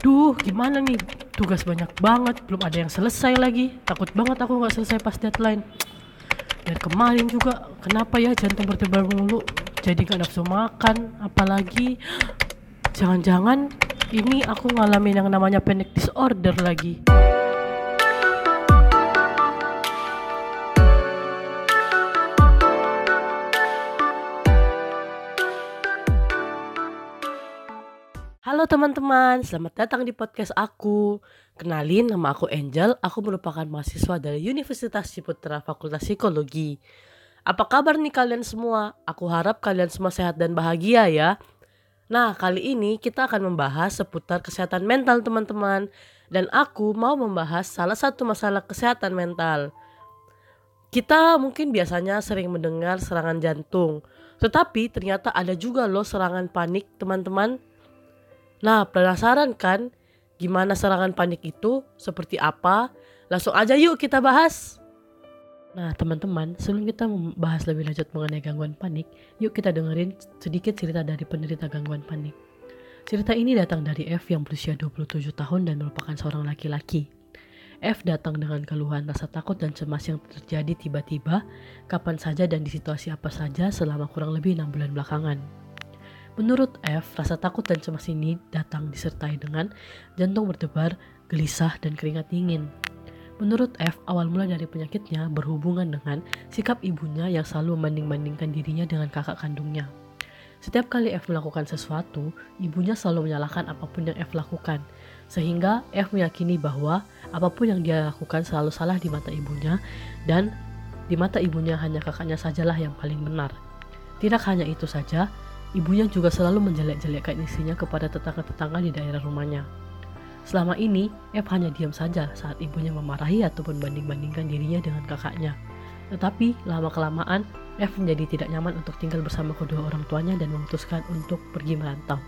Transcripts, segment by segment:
Duh, gimana nih? Tugas banyak banget, belum ada yang selesai lagi. Takut banget aku nggak selesai pas deadline. Dan kemarin juga, kenapa ya jantung berdebar mulu? Jadi gak nafsu makan, apalagi jangan-jangan ini aku ngalamin yang namanya panic disorder lagi. Halo teman-teman, selamat datang di podcast aku. Kenalin, nama aku Angel. Aku merupakan mahasiswa dari Universitas Ciputra Fakultas Psikologi. Apa kabar nih kalian semua? Aku harap kalian semua sehat dan bahagia ya. Nah, kali ini kita akan membahas seputar kesehatan mental teman-teman. Dan aku mau membahas salah satu masalah kesehatan mental. Kita mungkin biasanya sering mendengar serangan jantung. Tetapi ternyata ada juga loh serangan panik teman-teman Nah, penasaran kan gimana serangan panik itu? Seperti apa? Langsung aja yuk kita bahas. Nah, teman-teman, sebelum kita membahas lebih lanjut mengenai gangguan panik, yuk kita dengerin sedikit cerita dari penderita gangguan panik. Cerita ini datang dari F yang berusia 27 tahun dan merupakan seorang laki-laki. F datang dengan keluhan rasa takut dan cemas yang terjadi tiba-tiba, kapan saja dan di situasi apa saja selama kurang lebih enam bulan belakangan. Menurut F, rasa takut dan cemas ini datang disertai dengan jantung berdebar, gelisah, dan keringat dingin. Menurut F, awal mula dari penyakitnya berhubungan dengan sikap ibunya yang selalu membanding-bandingkan dirinya dengan kakak kandungnya. Setiap kali F melakukan sesuatu, ibunya selalu menyalahkan apa pun yang F lakukan, sehingga F meyakini bahwa apa pun yang dia lakukan selalu salah di mata ibunya, dan di mata ibunya hanya kakaknya sajalah yang paling benar. Tidak hanya itu saja, Ibunya juga selalu menjelek-jelekkan istrinya kepada tetangga-tetangga di daerah rumahnya. Selama ini, F hanya diam saja saat ibunya memarahi ataupun banding-bandingkan dirinya dengan kakaknya. Tetapi, lama-kelamaan, F menjadi tidak nyaman untuk tinggal bersama kedua orang tuanya dan memutuskan untuk pergi merantau.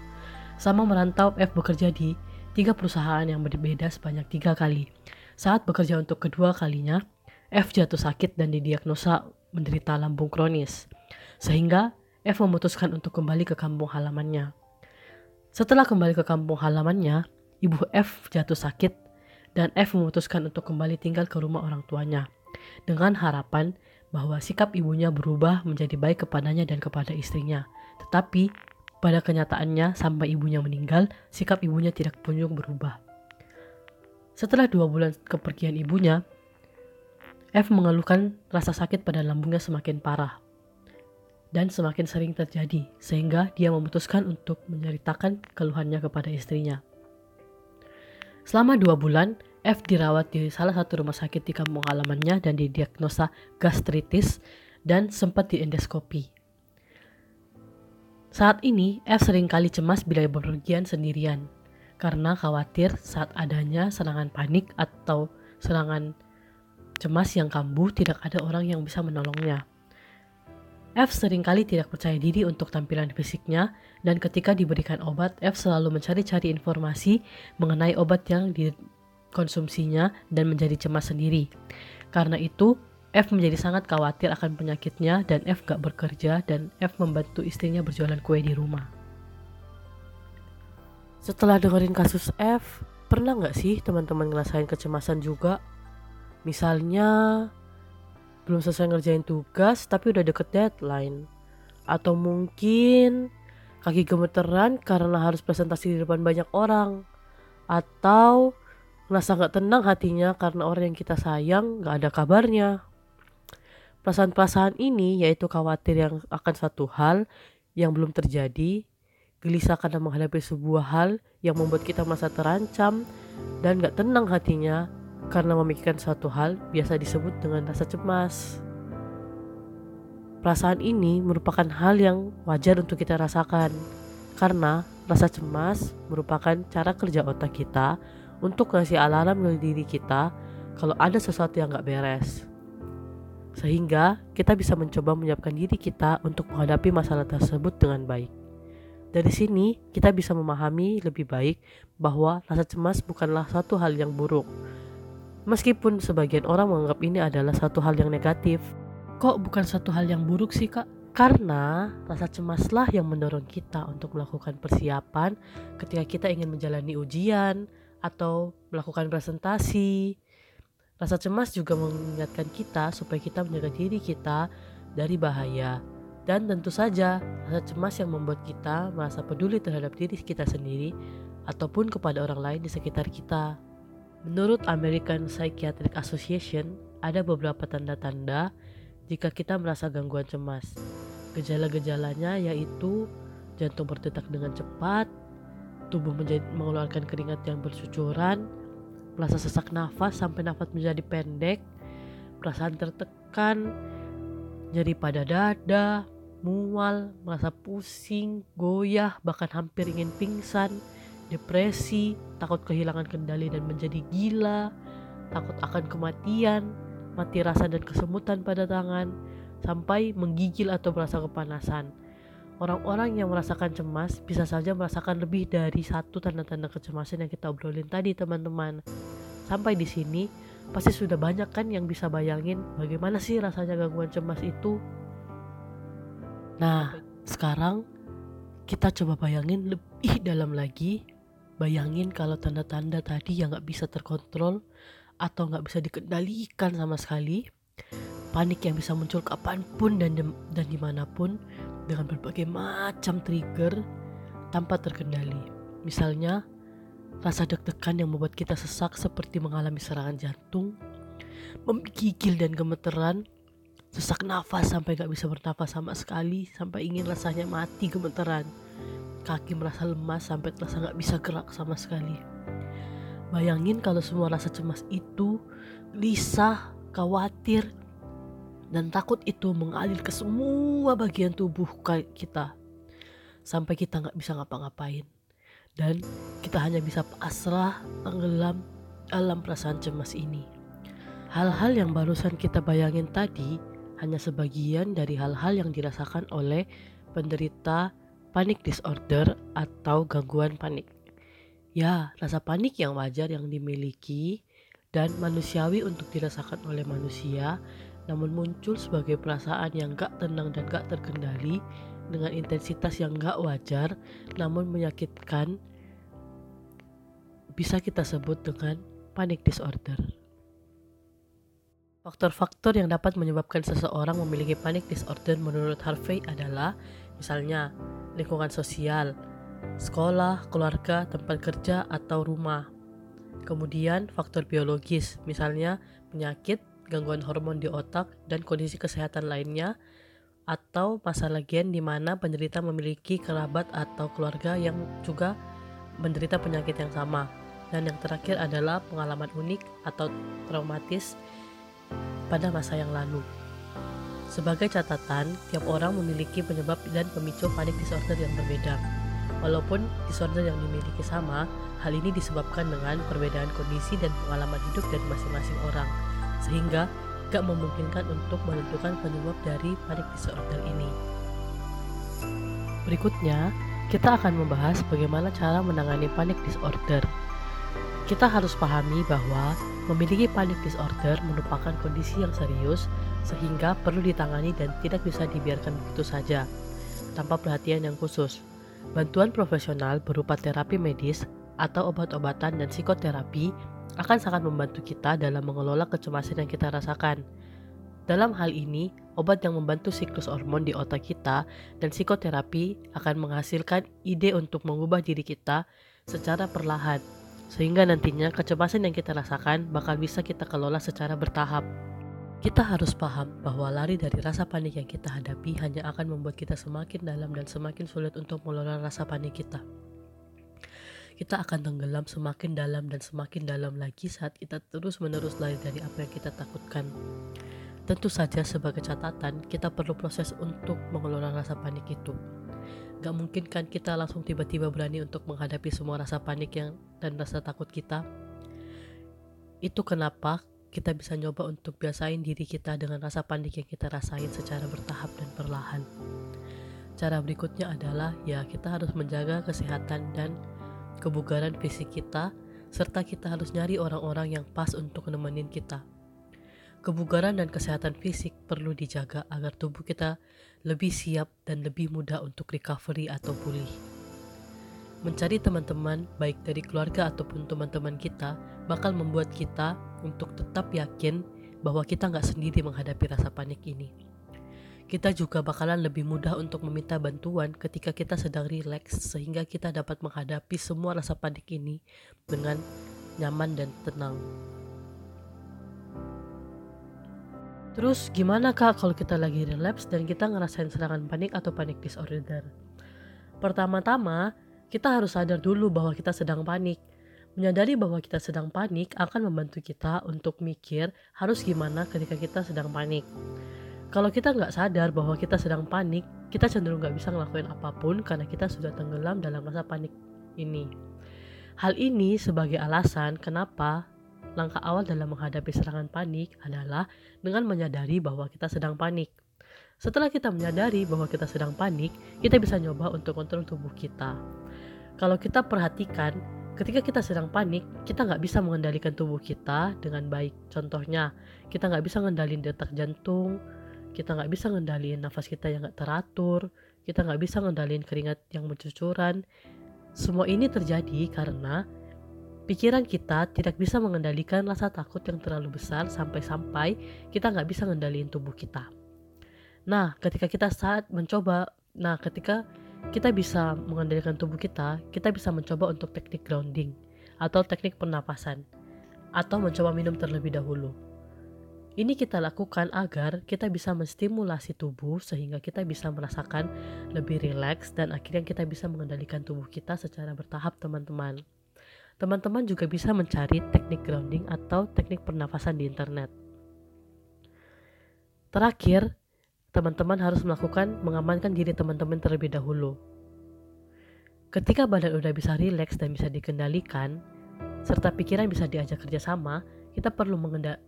Sama merantau, F bekerja di tiga perusahaan yang berbeda sebanyak tiga kali. Saat bekerja untuk kedua kalinya, F jatuh sakit dan didiagnosa menderita lambung kronis. Sehingga F memutuskan untuk kembali ke kampung halamannya. Setelah kembali ke kampung halamannya, ibu F jatuh sakit dan F memutuskan untuk kembali tinggal ke rumah orang tuanya dengan harapan bahwa sikap ibunya berubah menjadi baik kepadanya dan kepada istrinya. Tetapi pada kenyataannya sampai ibunya meninggal, sikap ibunya tidak kunjung berubah. Setelah dua bulan kepergian ibunya, F mengeluhkan rasa sakit pada lambungnya semakin parah dan semakin sering terjadi, sehingga dia memutuskan untuk menceritakan keluhannya kepada istrinya. Selama dua bulan, F dirawat di salah satu rumah sakit di kampung halamannya dan didiagnosa gastritis dan sempat diendoskopi. Saat ini, F sering kali cemas bila bepergian sendirian karena khawatir saat adanya serangan panik atau serangan cemas yang kambuh tidak ada orang yang bisa menolongnya. F sering kali tidak percaya diri untuk tampilan fisiknya, dan ketika diberikan obat, F selalu mencari-cari informasi mengenai obat yang dikonsumsinya dan menjadi cemas sendiri. Karena itu, F menjadi sangat khawatir akan penyakitnya dan F gak bekerja dan F membantu istrinya berjualan kue di rumah. Setelah dengerin kasus F, pernah gak sih teman-teman ngerasain kecemasan juga? Misalnya, belum selesai ngerjain tugas tapi udah deket deadline. Atau mungkin kaki gemeteran karena harus presentasi di depan banyak orang. Atau ngerasa gak tenang hatinya karena orang yang kita sayang gak ada kabarnya. Perasaan-perasaan ini yaitu khawatir yang akan satu hal yang belum terjadi gelisah karena menghadapi sebuah hal yang membuat kita masa terancam dan gak tenang hatinya karena memikirkan suatu hal biasa disebut dengan rasa cemas. Perasaan ini merupakan hal yang wajar untuk kita rasakan, karena rasa cemas merupakan cara kerja otak kita untuk ngasih alarm ke diri kita kalau ada sesuatu yang gak beres. Sehingga kita bisa mencoba menyiapkan diri kita untuk menghadapi masalah tersebut dengan baik. Dari sini, kita bisa memahami lebih baik bahwa rasa cemas bukanlah satu hal yang buruk, Meskipun sebagian orang menganggap ini adalah satu hal yang negatif. Kok bukan satu hal yang buruk sih kak? Karena rasa cemaslah yang mendorong kita untuk melakukan persiapan ketika kita ingin menjalani ujian atau melakukan presentasi. Rasa cemas juga mengingatkan kita supaya kita menjaga diri kita dari bahaya. Dan tentu saja, rasa cemas yang membuat kita merasa peduli terhadap diri kita sendiri ataupun kepada orang lain di sekitar kita. Menurut American Psychiatric Association, ada beberapa tanda-tanda jika kita merasa gangguan cemas. Gejala-gejalanya yaitu jantung berdetak dengan cepat, tubuh menjadi, mengeluarkan keringat yang bercucuran, merasa sesak nafas sampai nafas menjadi pendek, perasaan tertekan, nyeri pada dada, mual, merasa pusing, goyah, bahkan hampir ingin pingsan, depresi, takut kehilangan kendali dan menjadi gila, takut akan kematian, mati rasa dan kesemutan pada tangan, sampai menggigil atau merasa kepanasan. Orang-orang yang merasakan cemas bisa saja merasakan lebih dari satu tanda-tanda kecemasan yang kita obrolin tadi teman-teman. Sampai di sini pasti sudah banyak kan yang bisa bayangin bagaimana sih rasanya gangguan cemas itu. Nah, sekarang kita coba bayangin lebih dalam lagi. Bayangin kalau tanda-tanda tadi yang gak bisa terkontrol atau gak bisa dikendalikan sama sekali panik yang bisa muncul kapan pun dan dan di mana pun dengan berbagai macam trigger tanpa terkendali. Misalnya, rasa deg-degan yang membuat kita sesak seperti mengalami serangan jantung, menggigil dan gemeteran, sesak nafas sampai gak bisa bernafas sama sekali, sampai ingin rasanya mati gemeteran, kaki merasa lemas sampai terasa gak bisa gerak sama sekali. Bayangin kalau semua rasa cemas itu, gelisah, khawatir, dan takut itu mengalir ke semua bagian tubuh kita sampai kita nggak bisa ngapa-ngapain dan kita hanya bisa pasrah tenggelam dalam perasaan cemas ini. Hal-hal yang barusan kita bayangin tadi hanya sebagian dari hal-hal yang dirasakan oleh penderita panic disorder atau gangguan panik. Ya, rasa panik yang wajar yang dimiliki dan manusiawi untuk dirasakan oleh manusia namun muncul sebagai perasaan yang gak tenang dan gak terkendali dengan intensitas yang gak wajar namun menyakitkan bisa kita sebut dengan panic disorder. Faktor-faktor yang dapat menyebabkan seseorang memiliki panic disorder menurut Harvey adalah misalnya lingkungan sosial, sekolah, keluarga, tempat kerja, atau rumah. Kemudian faktor biologis, misalnya penyakit, gangguan hormon di otak, dan kondisi kesehatan lainnya, atau masalah gen di mana penderita memiliki kerabat atau keluarga yang juga menderita penyakit yang sama. Dan yang terakhir adalah pengalaman unik atau traumatis pada masa yang lalu. Sebagai catatan, tiap orang memiliki penyebab dan pemicu panik disorder yang berbeda. Walaupun disorder yang dimiliki sama, hal ini disebabkan dengan perbedaan kondisi dan pengalaman hidup dari masing-masing orang sehingga gak memungkinkan untuk menentukan penyebab dari panic disorder ini. Berikutnya, kita akan membahas bagaimana cara menangani panic disorder. Kita harus pahami bahwa memiliki panic disorder merupakan kondisi yang serius sehingga perlu ditangani dan tidak bisa dibiarkan begitu saja tanpa perhatian yang khusus. Bantuan profesional berupa terapi medis atau obat-obatan dan psikoterapi akan sangat membantu kita dalam mengelola kecemasan yang kita rasakan. Dalam hal ini, obat yang membantu siklus hormon di otak kita dan psikoterapi akan menghasilkan ide untuk mengubah diri kita secara perlahan, sehingga nantinya kecemasan yang kita rasakan bakal bisa kita kelola secara bertahap. Kita harus paham bahwa lari dari rasa panik yang kita hadapi hanya akan membuat kita semakin dalam dan semakin sulit untuk mengelola rasa panik kita kita akan tenggelam semakin dalam dan semakin dalam lagi saat kita terus-menerus lari dari apa yang kita takutkan. Tentu saja sebagai catatan, kita perlu proses untuk mengelola rasa panik itu. Gak mungkin kan kita langsung tiba-tiba berani untuk menghadapi semua rasa panik yang dan rasa takut kita. Itu kenapa kita bisa nyoba untuk biasain diri kita dengan rasa panik yang kita rasain secara bertahap dan perlahan. Cara berikutnya adalah ya kita harus menjaga kesehatan dan kebugaran fisik kita, serta kita harus nyari orang-orang yang pas untuk nemenin kita. Kebugaran dan kesehatan fisik perlu dijaga agar tubuh kita lebih siap dan lebih mudah untuk recovery atau pulih. Mencari teman-teman, baik dari keluarga ataupun teman-teman kita, bakal membuat kita untuk tetap yakin bahwa kita nggak sendiri menghadapi rasa panik ini. Kita juga bakalan lebih mudah untuk meminta bantuan ketika kita sedang rileks sehingga kita dapat menghadapi semua rasa panik ini dengan nyaman dan tenang. Terus gimana kak kalau kita lagi relapse dan kita ngerasain serangan panik atau panik disorder? Pertama-tama, kita harus sadar dulu bahwa kita sedang panik. Menyadari bahwa kita sedang panik akan membantu kita untuk mikir harus gimana ketika kita sedang panik. Kalau kita nggak sadar bahwa kita sedang panik, kita cenderung nggak bisa ngelakuin apa pun karena kita sudah tenggelam dalam rasa panik ini. Hal ini sebagai alasan kenapa Langkah awal dalam menghadapi serangan panik adalah dengan menyadari bahwa kita sedang panik. Setelah kita menyadari bahwa kita sedang panik, kita bisa nyoba untuk kontrol tubuh kita. Kalau kita perhatikan, ketika kita sedang panik, kita nggak bisa mengendalikan tubuh kita dengan baik. Contohnya, kita nggak bisa mengendalikan detak jantung, kita nggak bisa mengendalikan nafas kita yang nggak teratur, kita nggak bisa mengendalikan keringat yang mencucuran. Semua ini terjadi karena Pikiran kita tidak bisa mengendalikan rasa takut yang terlalu besar sampai-sampai kita nggak bisa mengendalikan tubuh kita. Nah, ketika kita saat mencoba, nah ketika kita bisa mengendalikan tubuh kita, kita bisa mencoba untuk teknik grounding atau teknik pernapasan atau mencoba minum terlebih dahulu. Ini kita lakukan agar kita bisa menstimulasi tubuh sehingga kita bisa merasakan lebih rileks dan akhirnya kita bisa mengendalikan tubuh kita secara bertahap teman-teman. Teman-teman juga bisa mencari teknik grounding atau teknik pernafasan di internet. Terakhir, teman-teman harus melakukan mengamankan diri teman-teman terlebih dahulu. Ketika badan udah bisa rileks dan bisa dikendalikan, serta pikiran bisa diajak kerjasama, kita perlu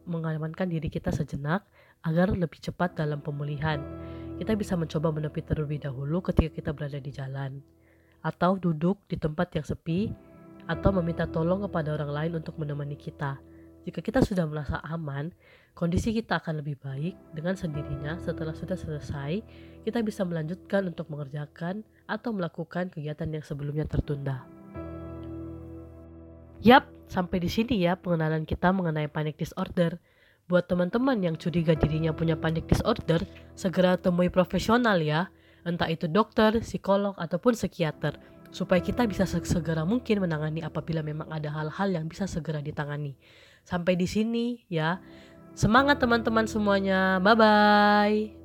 mengamankan diri kita sejenak agar lebih cepat dalam pemulihan. Kita bisa mencoba menepi terlebih dahulu ketika kita berada di jalan, atau duduk di tempat yang sepi atau meminta tolong kepada orang lain untuk menemani kita. Jika kita sudah merasa aman, kondisi kita akan lebih baik dengan sendirinya setelah sudah selesai, kita bisa melanjutkan untuk mengerjakan atau melakukan kegiatan yang sebelumnya tertunda. Yap, sampai di sini ya pengenalan kita mengenai panic disorder. Buat teman-teman yang curiga dirinya punya panic disorder, segera temui profesional ya, entah itu dokter, psikolog, ataupun psikiater supaya kita bisa segera mungkin menangani apabila memang ada hal-hal yang bisa segera ditangani. Sampai di sini ya. Semangat teman-teman semuanya. Bye bye.